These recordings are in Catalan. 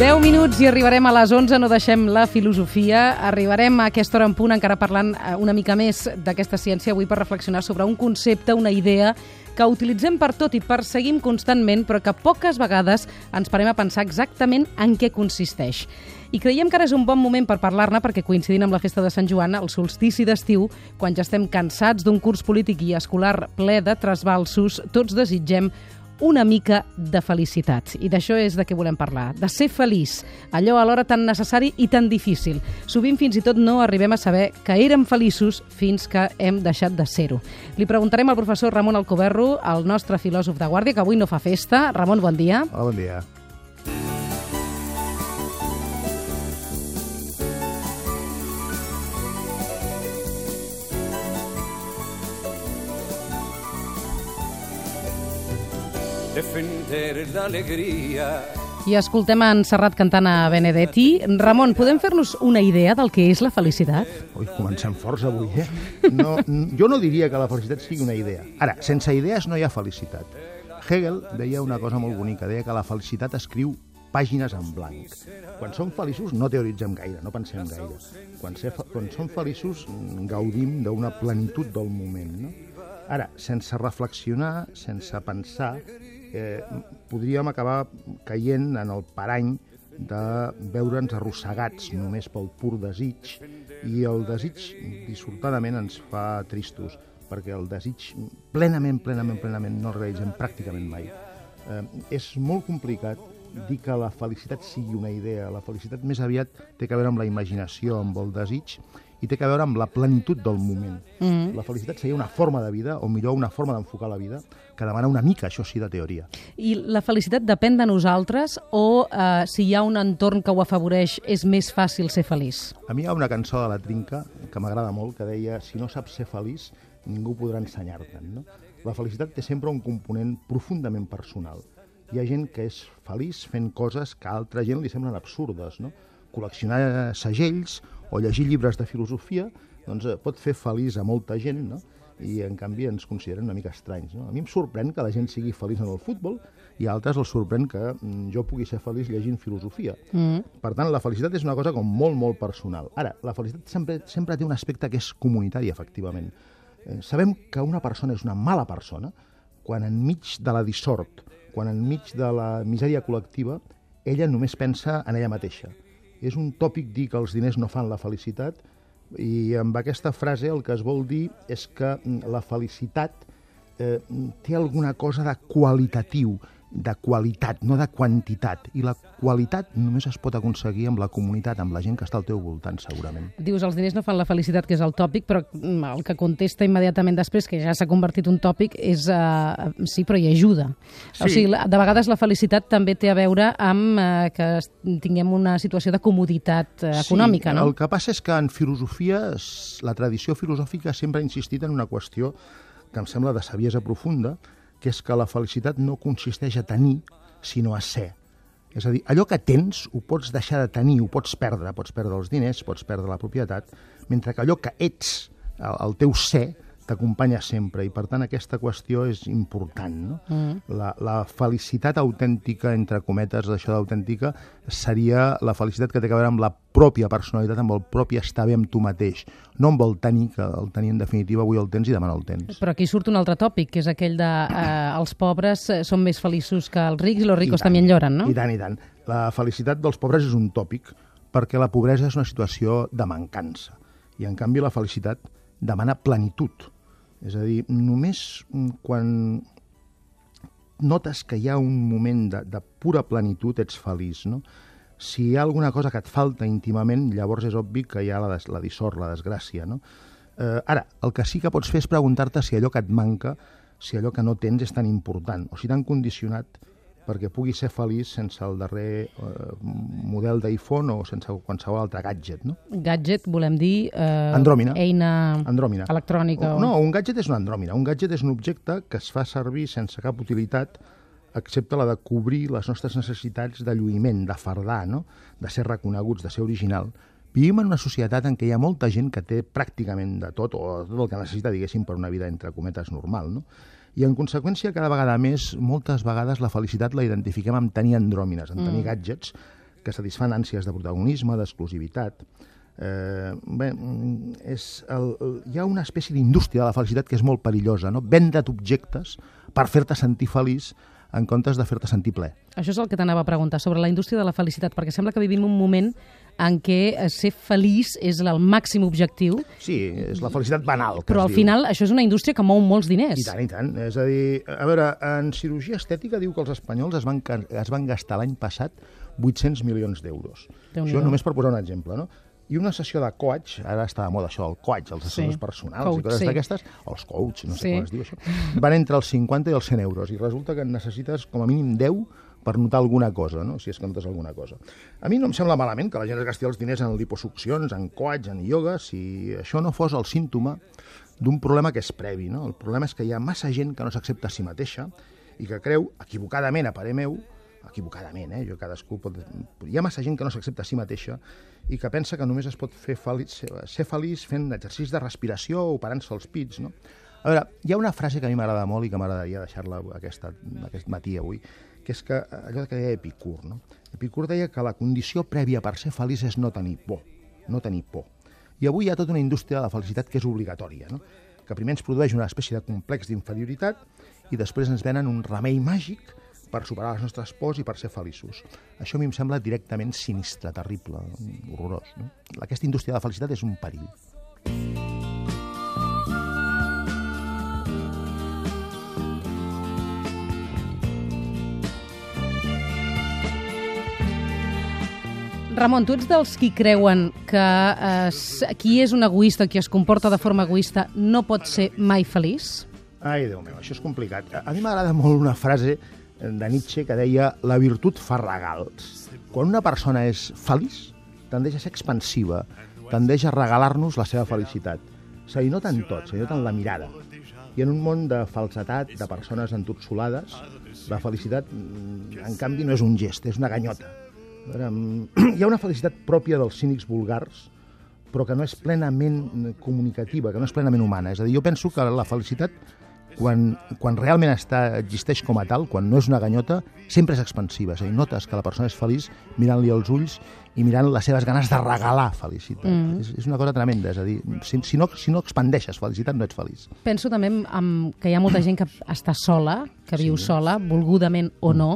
10 minuts i arribarem a les 11, no deixem la filosofia. Arribarem a aquesta hora en punt encara parlant eh, una mica més d'aquesta ciència avui per reflexionar sobre un concepte, una idea que utilitzem per tot i perseguim constantment, però que poques vegades ens parem a pensar exactament en què consisteix. I creiem que ara és un bon moment per parlar-ne perquè coincidint amb la festa de Sant Joan, el solstici d'estiu, quan ja estem cansats d'un curs polític i escolar ple de trasbalsos, tots desitgem una mica de felicitat. I d'això és de què volem parlar, de ser feliç, allò alhora tan necessari i tan difícil. Sovint fins i tot no arribem a saber que érem feliços fins que hem deixat de ser-ho. Li preguntarem al professor Ramon Alcoberro, el nostre filòsof de guàrdia, que avui no fa festa. Ramon, bon dia. Hola, bon dia. Defender la alegría. I escoltem en Serrat cantant a Benedetti. Ramon, podem fer-nos una idea del que és la felicitat? Ui, comencem forts avui, eh? No, jo no diria que la felicitat sigui una idea. Ara, sense idees no hi ha felicitat. Hegel deia una cosa molt bonica, deia que la felicitat escriu pàgines en blanc. Quan som feliços no teoritzem gaire, no pensem gaire. Quan, ser, quan som feliços gaudim d'una plenitud del moment. No? Ara, sense reflexionar, sense pensar, eh, podríem acabar caient en el parany de veure'ns arrossegats només pel pur desig i el desig dissortadament ens fa tristos perquè el desig plenament, plenament, plenament no el realitzem pràcticament mai. Eh, és molt complicat dir que la felicitat sigui una idea. La felicitat més aviat té a veure amb la imaginació, amb el desig, i té a veure amb la plenitud del moment. Mm -hmm. La felicitat seria una forma de vida, o millor una forma d'enfocar la vida, que demana una mica, això sí, de teoria. I la felicitat depèn de nosaltres o eh, si hi ha un entorn que ho afavoreix és més fàcil ser feliç? A mi hi ha una cançó de la Trinca que m'agrada molt, que deia si no saps ser feliç, ningú podrà ensenyar-te'n. No? La felicitat té sempre un component profundament personal. Hi ha gent que és feliç fent coses que a altra gent li semblen absurdes, no? Col·leccionar segells o llegir llibres de filosofia doncs, eh, pot fer feliç a molta gent, no? i en canvi ens consideren una mica estranys. No? A mi em sorprèn que la gent sigui feliç en el futbol i a altres els sorprèn que mm, jo pugui ser feliç llegint filosofia. Mm. Per tant, la felicitat és una cosa com molt, molt personal. Ara, la felicitat sempre, sempre té un aspecte que és comunitari, efectivament. Eh, sabem que una persona és una mala persona quan enmig de la dissort, quan enmig de la misèria col·lectiva, ella només pensa en ella mateixa és un tòpic dir que els diners no fan la felicitat i amb aquesta frase el que es vol dir és que mm, la felicitat eh, té alguna cosa de qualitatiu, de qualitat, no de quantitat. I la qualitat només es pot aconseguir amb la comunitat, amb la gent que està al teu voltant, segurament. Dius, els diners no fan la felicitat, que és el tòpic, però mm, el que contesta immediatament després, que ja s'ha convertit un tòpic, és uh, sí, però hi ajuda. Sí. O sigui, de vegades la felicitat també té a veure amb uh, que tinguem una situació de comoditat uh, econòmica, sí, no? el que passa és que en filosofia, la tradició filosòfica sempre ha insistit en una qüestió que em sembla de saviesa profunda, que és que la felicitat no consisteix a tenir, sinó a ser. És a dir, allò que tens ho pots deixar de tenir, ho pots perdre, pots perdre els diners, pots perdre la propietat, mentre que allò que ets, el, el teu ser, t'acompanya sempre i per tant aquesta qüestió és important. No? Mm. La, la felicitat autèntica, entre cometes, d'això d'autèntica, seria la felicitat que té a veure amb la pròpia personalitat, amb el propi estar bé amb tu mateix, no amb el tenir, que el tenir en definitiva avui el tens i demà no el tens. Però aquí surt un altre tòpic, que és aquell de eh, els pobres eh, són més feliços que els rics i els ricos també enlloren, no? I tant, i tant. La felicitat dels pobres és un tòpic, perquè la pobresa és una situació de mancança. I, en canvi, la felicitat demana plenitud és a dir, només quan notes que hi ha un moment de, de pura plenitud ets feliç, no? Si hi ha alguna cosa que et falta íntimament, llavors és obvi que hi ha la, des, la dissort, la desgràcia, no? Eh, ara, el que sí que pots fer és preguntar-te si allò que et manca, si allò que no tens és tan important, o si t'han condicionat perquè pugui ser feliç sense el darrer eh, model d'iPhone o sense qualsevol altre gadget, no? Gadget volem dir... Eh, Andròmina. Eina Andròmina. electrònica. O, no, un gadget és una andròmina. Un gadget és un objecte que es fa servir sense cap utilitat excepte la de cobrir les nostres necessitats de lluïment, de fardar, no? de ser reconeguts, de ser original. Vivim en una societat en què hi ha molta gent que té pràcticament de tot, o tot el que necessita, diguéssim, per una vida, entre cometes, normal, no? I, en conseqüència, cada vegada més, moltes vegades la felicitat la identifiquem amb tenir andròmines, amb tenir mm. gadgets, que satisfan ànsies de protagonisme, d'exclusivitat. Eh, bé, mm, és el, el, hi ha una espècie d'indústria de la felicitat que és molt perillosa, no? Vendre't objectes per fer-te sentir feliç en comptes de fer-te sentir ple. Això és el que t'anava a preguntar, sobre la indústria de la felicitat, perquè sembla que vivim un moment en què eh, ser feliç és el màxim objectiu. Sí, és la felicitat banal. Que però al diu. final això és una indústria que mou molts diners. I tant, i tant. És a dir, a veure, en cirurgia estètica diu que els espanyols es van, es van gastar l'any passat 800 milions d'euros. Això només per posar un exemple, no? I una sessió de coach, ara està de moda això, el coach, els assessors sí. personals coach, i coses sí. d'aquestes, els coach, no sé sí. com es diu això, van entre els 50 i els 100 euros, i resulta que necessites com a mínim 10 per notar alguna cosa, no? si és que notes alguna cosa. A mi no em sembla malament que la gent es gasti els diners en liposuccions, en coach, en ioga, si això no fos el símptoma d'un problema que és previ. No? El problema és que hi ha massa gent que no s'accepta a si mateixa i que creu, equivocadament, a parer meu, equivocadament, eh? jo cadascú pot... Hi ha massa gent que no s'accepta a si mateixa i que pensa que només es pot fer feliç, ser feliç fent exercicis de respiració o operant-se els pits, no? A veure, hi ha una frase que a mi m'agrada molt i que m'agradaria deixar-la aquest matí avui, que és que allò que deia Epicur, no? Epicur deia que la condició prèvia per ser feliç és no tenir por, no tenir por. I avui hi ha tota una indústria de la felicitat que és obligatòria, no? que primer ens produeix una espècie de complex d'inferioritat i després ens venen un remei màgic per superar les nostres pors i per ser feliços. Això a mi em sembla directament sinistre, terrible, horrorós. No? Aquesta indústria de la felicitat és un perill. Ramon, tu ets dels qui creuen que eh, qui és un egoista, qui es comporta de forma egoista, no pot ser mai feliç? Ai, Déu meu, això és complicat. A, mi m'agrada molt una frase de Nietzsche que deia la virtut fa regals. Quan una persona és feliç, tendeix a ser expansiva, tendeix a regalar-nos la seva felicitat. Se li nota en tot, se li nota en la mirada. I en un món de falsetat, de persones entorsolades, la felicitat, mm, en canvi, no és un gest, és una ganyota. Veure, hi ha una felicitat pròpia dels cínics vulgars, però que no és plenament comunicativa, que no és plenament humana. És a dir, jo penso que la felicitat quan, quan realment està, existeix com a tal, quan no és una ganyota, sempre és expansiva. És a dir, notes que la persona és feliç mirant-li els ulls i mirant les seves ganes de regalar felicitat. Mm. És, és una cosa tremenda. És a dir, si, si, no, si no expandeixes felicitat, no ets feliç. Penso també amb, que hi ha molta gent que està sola, que viu sí. sola, volgudament o no,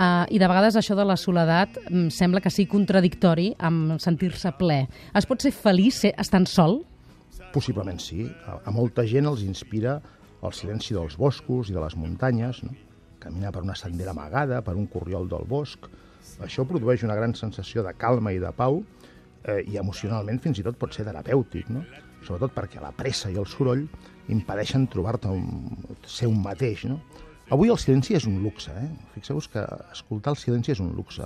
Uh, I de vegades això de la soledat em sembla que sigui contradictori amb sentir-se ple. Es pot ser feliç ser, estant sol? Possiblement sí. A, a molta gent els inspira el silenci dels boscos i de les muntanyes, no? caminar per una sendera amagada, per un corriol del bosc. Això produeix una gran sensació de calma i de pau eh, i emocionalment fins i tot pot ser terapèutic, no? sobretot perquè la pressa i el soroll impedeixen trobar-te ser un mateix. No? Avui el silenci és un luxe, eh? Fixeu-vos que escoltar el silenci és un luxe.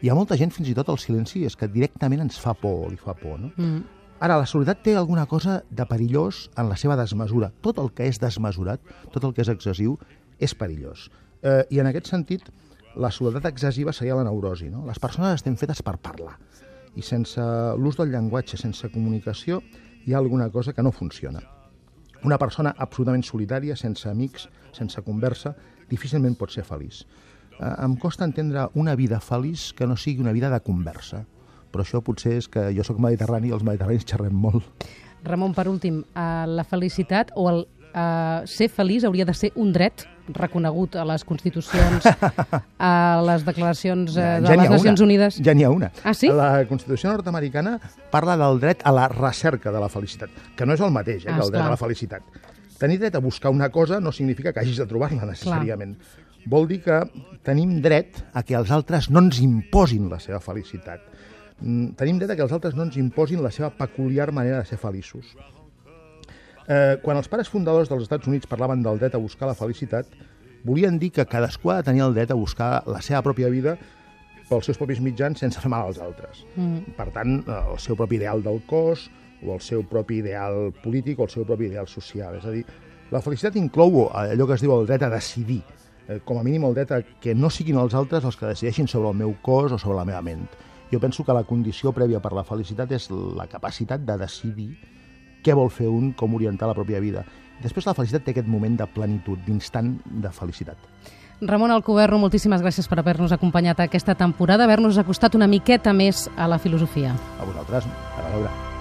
Hi ha molta gent, fins i tot, el silenci és que directament ens fa por, li fa por, no? Mm. Ara, la soledat té alguna cosa de perillós en la seva desmesura. Tot el que és desmesurat, tot el que és excessiu, és perillós. Eh, I en aquest sentit, la soledat excessiva seria la neurosi. No? Les persones estem fetes per parlar. I sense l'ús del llenguatge, sense comunicació, hi ha alguna cosa que no funciona. Una persona absolutament solitària, sense amics, sense conversa, difícilment pot ser feliç. Eh, em costa entendre una vida feliç que no sigui una vida de conversa. Però això potser és que jo sóc mediterrani i els mediterranis xerrem molt. Ramon, per últim, eh, la felicitat o el eh, ser feliç hauria de ser un dret reconegut a les constitucions, a les declaracions eh, de ja les Nacions una. Unides? Ja n'hi ha una. Ah, sí? La Constitució nord-americana parla del dret a la recerca de la felicitat, que no és el mateix eh, ah, que el dret clar. a la felicitat. Tenir dret a buscar una cosa no significa que hagis de trobar-la necessàriament. Clar. Vol dir que tenim dret a que els altres no ens imposin la seva felicitat. Mm, tenim dret a que els altres no ens imposin la seva peculiar manera de ser feliços. Eh, quan els pares fundadors dels Estats Units parlaven del dret a buscar la felicitat, volien dir que cadascú ha de tenir el dret a buscar la seva pròpia vida pels seus propis mitjans sense fer mal als altres. Mm. Per tant, el seu propi ideal del cos, o el seu propi ideal polític, o el seu propi ideal social. És a dir, la felicitat inclou allò que es diu el dret a decidir, eh, com a mínim el dret a que no siguin els altres els que decideixin sobre el meu cos o sobre la meva ment. Jo penso que la condició prèvia per la felicitat és la capacitat de decidir què vol fer un, com orientar la pròpia vida. Després la felicitat té aquest moment de plenitud, d'instant de felicitat. Ramon Alcoberro, moltíssimes gràcies per haver-nos acompanyat aquesta temporada, haver-nos acostat una miqueta més a la filosofia. A vosaltres, a veure.